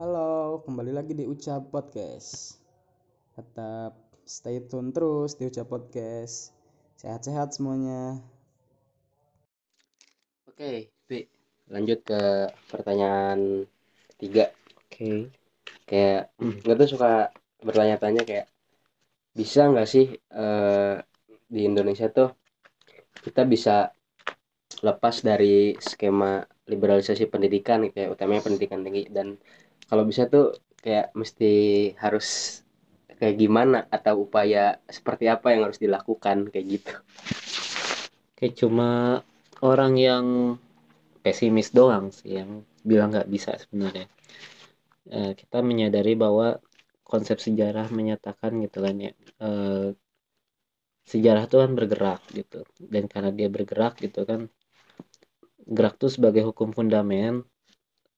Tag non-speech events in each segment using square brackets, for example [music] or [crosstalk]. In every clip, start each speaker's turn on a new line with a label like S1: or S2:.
S1: Halo, kembali lagi di Ucap Podcast. Tetap stay tune terus di Ucap Podcast. Sehat-sehat semuanya.
S2: Oke, Pi. Lanjut ke pertanyaan ketiga.
S3: Oke.
S2: Kayak [clears throat] gue tuh suka bertanya-tanya kayak bisa nggak sih eh, di Indonesia tuh kita bisa lepas dari skema liberalisasi pendidikan kayak utamanya pendidikan tinggi dan kalau bisa tuh kayak mesti harus kayak gimana atau upaya seperti apa yang harus dilakukan kayak gitu.
S3: Kayak cuma orang yang pesimis doang sih yang bilang nggak bisa sebenarnya. Eh, kita menyadari bahwa konsep sejarah menyatakan gitu kan ya eh, sejarah tuh kan bergerak gitu dan karena dia bergerak gitu kan gerak tuh sebagai hukum fundament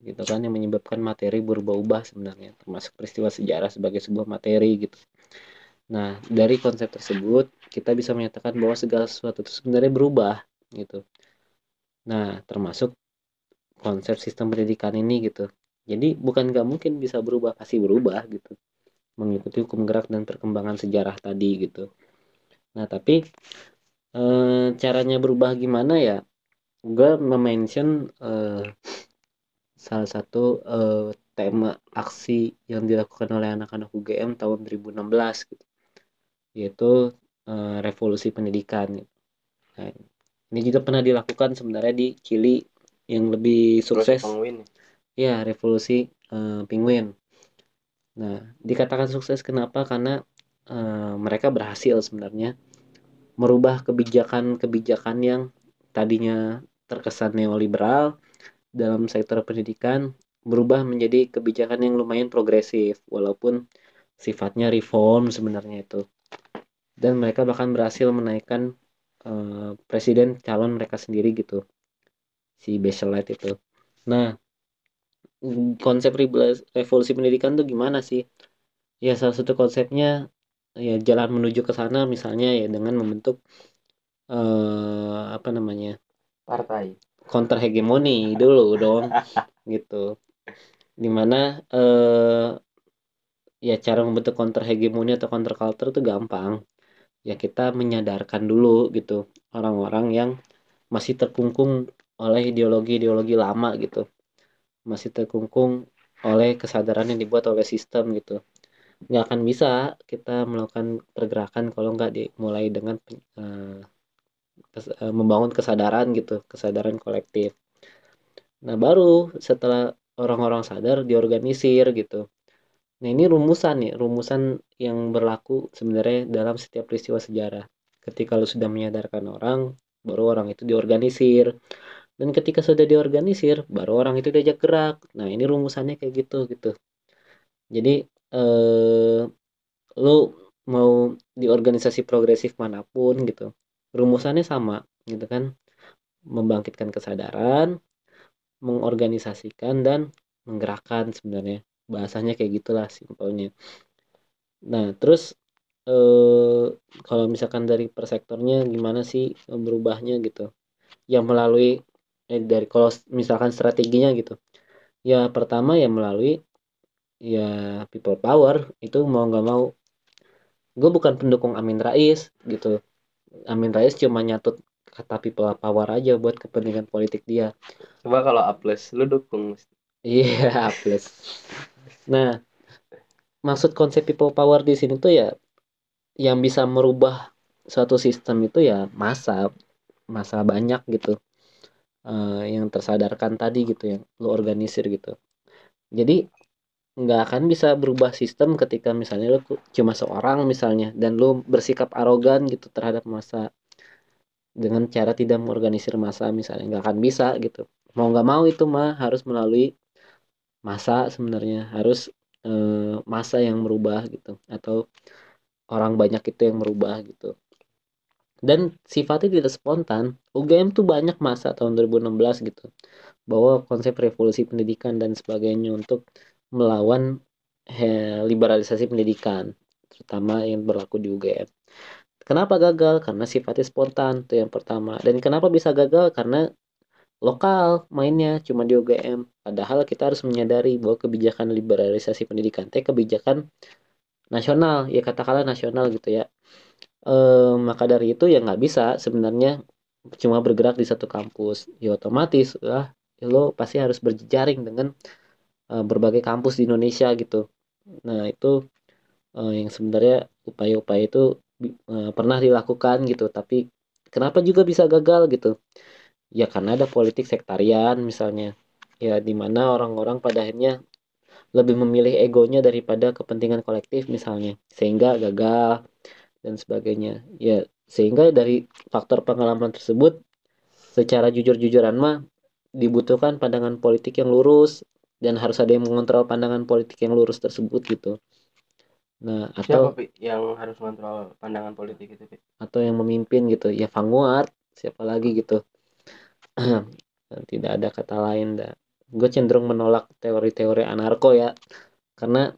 S3: gitu kan yang menyebabkan materi berubah-ubah sebenarnya termasuk peristiwa sejarah sebagai sebuah materi gitu. Nah dari konsep tersebut kita bisa menyatakan bahwa segala sesuatu itu sebenarnya berubah gitu. Nah termasuk konsep sistem pendidikan ini gitu. Jadi bukan nggak mungkin bisa berubah pasti berubah gitu. Mengikuti hukum gerak dan perkembangan sejarah tadi gitu. Nah tapi e, caranya berubah gimana ya? Gue mention e, salah satu e, tema aksi yang dilakukan oleh anak-anak UGM tahun 2016 gitu yaitu e, revolusi pendidikan gitu. nah, ini juga pernah dilakukan sebenarnya di Chili yang lebih sukses ya revolusi e, penguin Nah, dikatakan sukses kenapa? Karena uh, mereka berhasil sebenarnya merubah kebijakan-kebijakan yang tadinya terkesan neoliberal dalam sektor pendidikan berubah menjadi kebijakan yang lumayan progresif walaupun sifatnya reform sebenarnya itu. Dan mereka bahkan berhasil menaikkan uh, presiden calon mereka sendiri gitu. Si Bachelet itu. Nah, konsep revolusi pendidikan tuh gimana sih? Ya salah satu konsepnya ya jalan menuju ke sana misalnya ya dengan membentuk eh, apa namanya
S2: partai
S3: counter hegemoni dulu dong gitu. Di mana eh, ya cara membentuk counter hegemoni atau counter culture itu gampang. Ya kita menyadarkan dulu gitu orang-orang yang masih terkungkung oleh ideologi-ideologi lama gitu. Masih terkungkung oleh kesadaran yang dibuat oleh sistem gitu. Nggak akan bisa kita melakukan pergerakan kalau nggak dimulai dengan uh, membangun kesadaran gitu kesadaran kolektif. Nah baru setelah orang-orang sadar diorganisir gitu. Nah ini rumusan nih rumusan yang berlaku sebenarnya dalam setiap peristiwa sejarah. Ketika lu sudah menyadarkan orang baru orang itu diorganisir. Dan ketika sudah diorganisir baru orang itu diajak gerak. Nah ini rumusannya kayak gitu gitu. Jadi eh, lu mau di organisasi progresif mana pun gitu rumusannya sama gitu kan. Membangkitkan kesadaran mengorganisasikan dan menggerakkan sebenarnya. Bahasanya kayak gitulah simpelnya. Nah terus eh, kalau misalkan dari persektornya gimana sih berubahnya gitu? Yang melalui eh, dari kalau misalkan strateginya gitu. Ya pertama ya melalui ya people power itu mau nggak mau. Gue bukan pendukung Amin Rais gitu Amin Rais cuma nyatut kata people power aja buat kepentingan politik dia.
S2: Coba kalau A plus lu dukung.
S3: Iya [laughs] yeah, A plus nah maksud konsep people power di sini tuh ya yang bisa merubah suatu sistem itu ya masa masa banyak gitu. Uh, yang tersadarkan tadi gitu yang lo organisir gitu. Jadi nggak akan bisa berubah sistem ketika misalnya lo cuma seorang misalnya dan lo bersikap arogan gitu terhadap masa dengan cara tidak mengorganisir masa misalnya nggak akan bisa gitu. Mau nggak mau itu mah harus melalui masa sebenarnya harus eh, masa yang merubah gitu atau orang banyak itu yang merubah gitu. Dan sifatnya tidak spontan. UGM tuh banyak masa tahun 2016 gitu bahwa konsep revolusi pendidikan dan sebagainya untuk melawan liberalisasi pendidikan terutama yang berlaku di UGM kenapa gagal? Karena sifatnya spontan itu yang pertama. Dan kenapa bisa gagal? Karena lokal mainnya cuma di UGM padahal kita harus menyadari bahwa kebijakan liberalisasi pendidikan teh kebijakan nasional ya katakanlah nasional gitu ya. E, maka dari itu ya nggak bisa sebenarnya cuma bergerak di satu kampus. Ya otomatis lah lo pasti harus berjejaring dengan e, berbagai kampus di Indonesia gitu. Nah itu e, yang sebenarnya upaya-upaya itu e, pernah dilakukan gitu. Tapi kenapa juga bisa gagal gitu? Ya karena ada politik sektarian misalnya. Ya di mana orang-orang pada akhirnya lebih memilih egonya daripada kepentingan kolektif misalnya. Sehingga gagal dan sebagainya. Ya sehingga dari faktor pengalaman tersebut secara jujur-jujuran mah dibutuhkan pandangan politik yang lurus dan harus ada yang mengontrol pandangan politik yang lurus tersebut gitu. Nah atau
S2: Siapa Pi, yang harus mengontrol pandangan politik itu Pi?
S3: atau yang memimpin gitu. Ya Vanguard siapa lagi gitu. [clears throat] Tidak ada kata lain. Dah gue cenderung menolak teori-teori anarko ya. Karena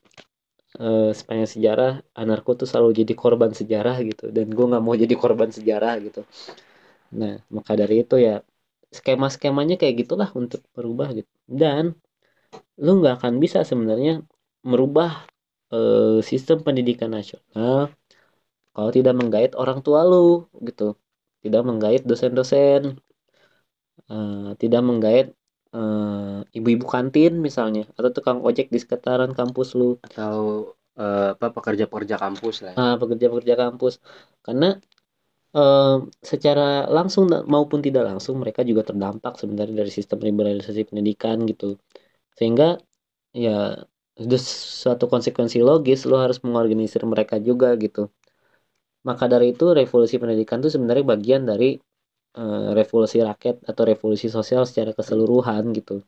S3: eh, sepanjang sejarah anarko tuh selalu jadi korban sejarah gitu. Dan gue nggak mau jadi korban sejarah gitu. Nah maka dari itu ya skema-skemanya kayak gitulah untuk merubah gitu. Dan lu nggak akan bisa sebenarnya merubah eh, sistem pendidikan nasional kalau tidak menggait orang tua lu gitu. Tidak menggait dosen-dosen eh, tidak menggait eh, ibu-ibu kantin misalnya atau tukang ojek di sekitaran kampus lu.
S2: Atau eh, apa pekerja-pekerja kampus lah ya.
S3: ah, pekerja-pekerja kampus. Karena eh, secara langsung maupun tidak langsung mereka juga terdampak sebenarnya dari sistem liberalisasi pendidikan gitu sehingga ya itu suatu konsekuensi logis lo harus mengorganisir mereka juga gitu. Maka dari itu revolusi pendidikan itu sebenarnya bagian dari eh, revolusi rakyat atau revolusi sosial secara keseluruhan gitu.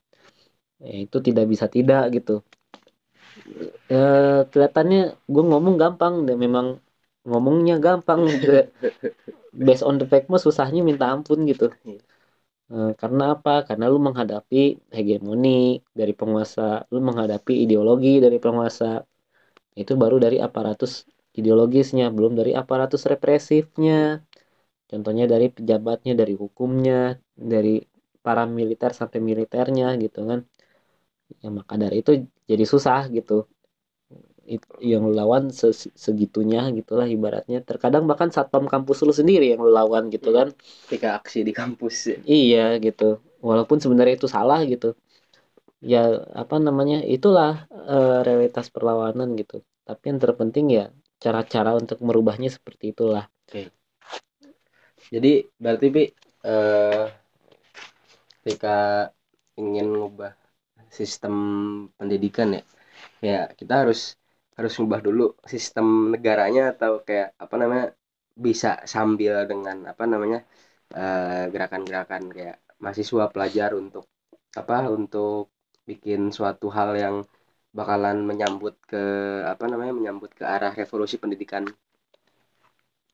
S3: Ya, itu tidak bisa tidak gitu. Ya, kelihatannya gue ngomong gampang dan memang ngomongnya gampang [laughs] gitu. based on the fact mah susahnya minta ampun gitu Eh, karena apa? Karena lu menghadapi hegemoni dari penguasa lu menghadapi ideologi dari penguasa. Itu baru dari aparatus ideologisnya belum dari aparatus represifnya. Contohnya dari pejabatnya dari hukumnya dari para militer sampai militernya gitu kan. Ya maka dari itu jadi susah gitu. It- yang lu lawan se- segitunya gitulah ibaratnya. Terkadang bahkan satpam kampus lu sendiri yang lu lawan gitu kan.
S2: Ketika aksi di kampus. Ya.
S3: iya gitu. Walaupun sebenarnya itu salah gitu. Ya apa namanya itulah eh, realitas perlawanan gitu. Tapi yang terpenting ya cara-cara untuk merubahnya seperti itulah.
S2: Jadi berarti Pi eh, ketika ingin ngubah sistem pendidikan ya ya kita harus harus ngubah dulu sistem negaranya atau kayak apa namanya bisa sambil dengan apa namanya eh, gerakan-gerakan kayak mahasiswa pelajar untuk apa untuk bikin suatu hal yang bakalan menyambut ke apa namanya menyambut ke arah revolusi pendidikan.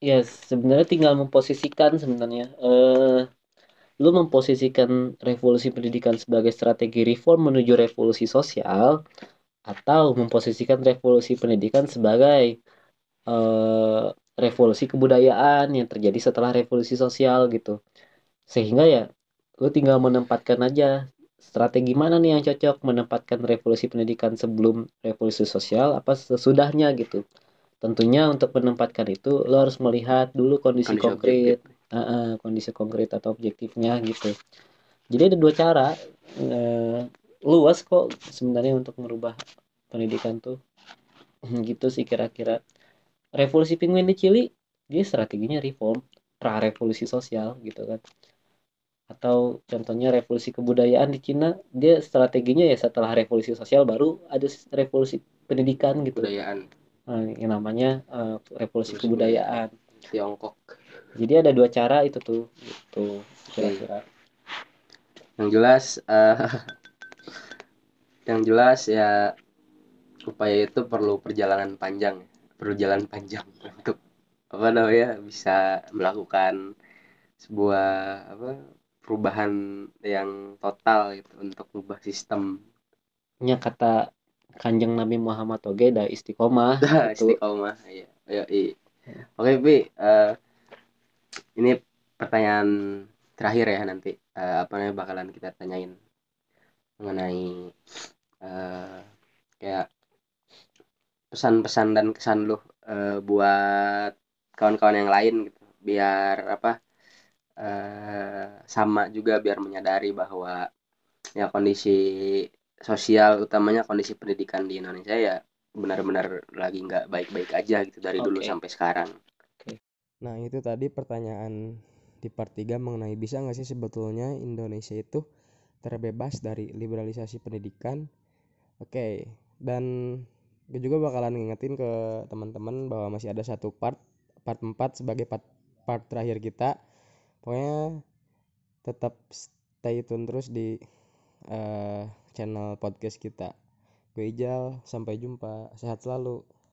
S3: Ya sebenarnya tinggal memposisikan sebenarnya. Eh lu memposisikan revolusi pendidikan sebagai strategi reform menuju revolusi sosial atau memposisikan revolusi pendidikan sebagai eh, revolusi kebudayaan yang terjadi setelah revolusi sosial gitu. Sehingga ya lu tinggal menempatkan aja strategi mana nih yang cocok menempatkan revolusi pendidikan sebelum revolusi sosial apa sesudahnya gitu. Tentunya untuk menempatkan itu lo harus melihat dulu kondisi,
S2: Kondisi
S3: konkret. ah, kondisi konkret atau objektifnya gitu. Jadi ada dua cara eh, luas kok sebenarnya untuk merubah pendidikan tuh. [clears throat] Gitu sih kira-kira. Revolusi penguin di Chili dia strateginya reform pra revolusi sosial gitu kan. Atau contohnya revolusi kebudayaan di Cina dia strateginya ya setelah revolusi sosial baru ada revolusi pendidikan gitu.
S2: Kebudayaan.
S3: Nah, yang namanya eh, revolusi
S2: Revolusi
S3: kebudayaan.
S2: Tiongkok.
S3: Jadi ada dua cara itu tuh gitu kira-kira.
S2: Yang jelas eh, [laughs] yang jelas ya upaya itu perlu perjalanan panjang perlu jalan panjang [laughs] untuk apa namanya bisa melakukan sebuah apa perubahan yang total gitu untuk mengubah sistem.
S3: Nya kata kanjeng Nabi Muhammad oge da istiqomah.
S2: Dah,
S3: gitu.
S2: istiqomah ya ya i. oke Pi Eh, ini pertanyaan terakhir ya nanti eh, apa namanya bakalan kita tanyain mengenai eh, kayak pesan-pesan dan kesan lu eh, buat kawan-kawan yang lain gitu. Biar apa eh, sama juga biar menyadari bahwa ya kondisi sosial utamanya kondisi pendidikan di Indonesia ya benar-benar lagi nggak baik-baik aja gitu dari dulu
S3: Oke.
S2: sampai sekarang.
S1: Nah, itu tadi pertanyaan di part 3 mengenai bisa nggak sih sebetulnya Indonesia itu terbebas dari liberalisasi pendidikan. Oke, dan gue juga bakalan ngingetin ke teman-teman bahwa masih ada satu part, part 4 sebagai part, part terakhir kita. Pokoknya tetap stay tune terus di eh, channel podcast kita. Gue Ijal, sampai jumpa. Sehat selalu.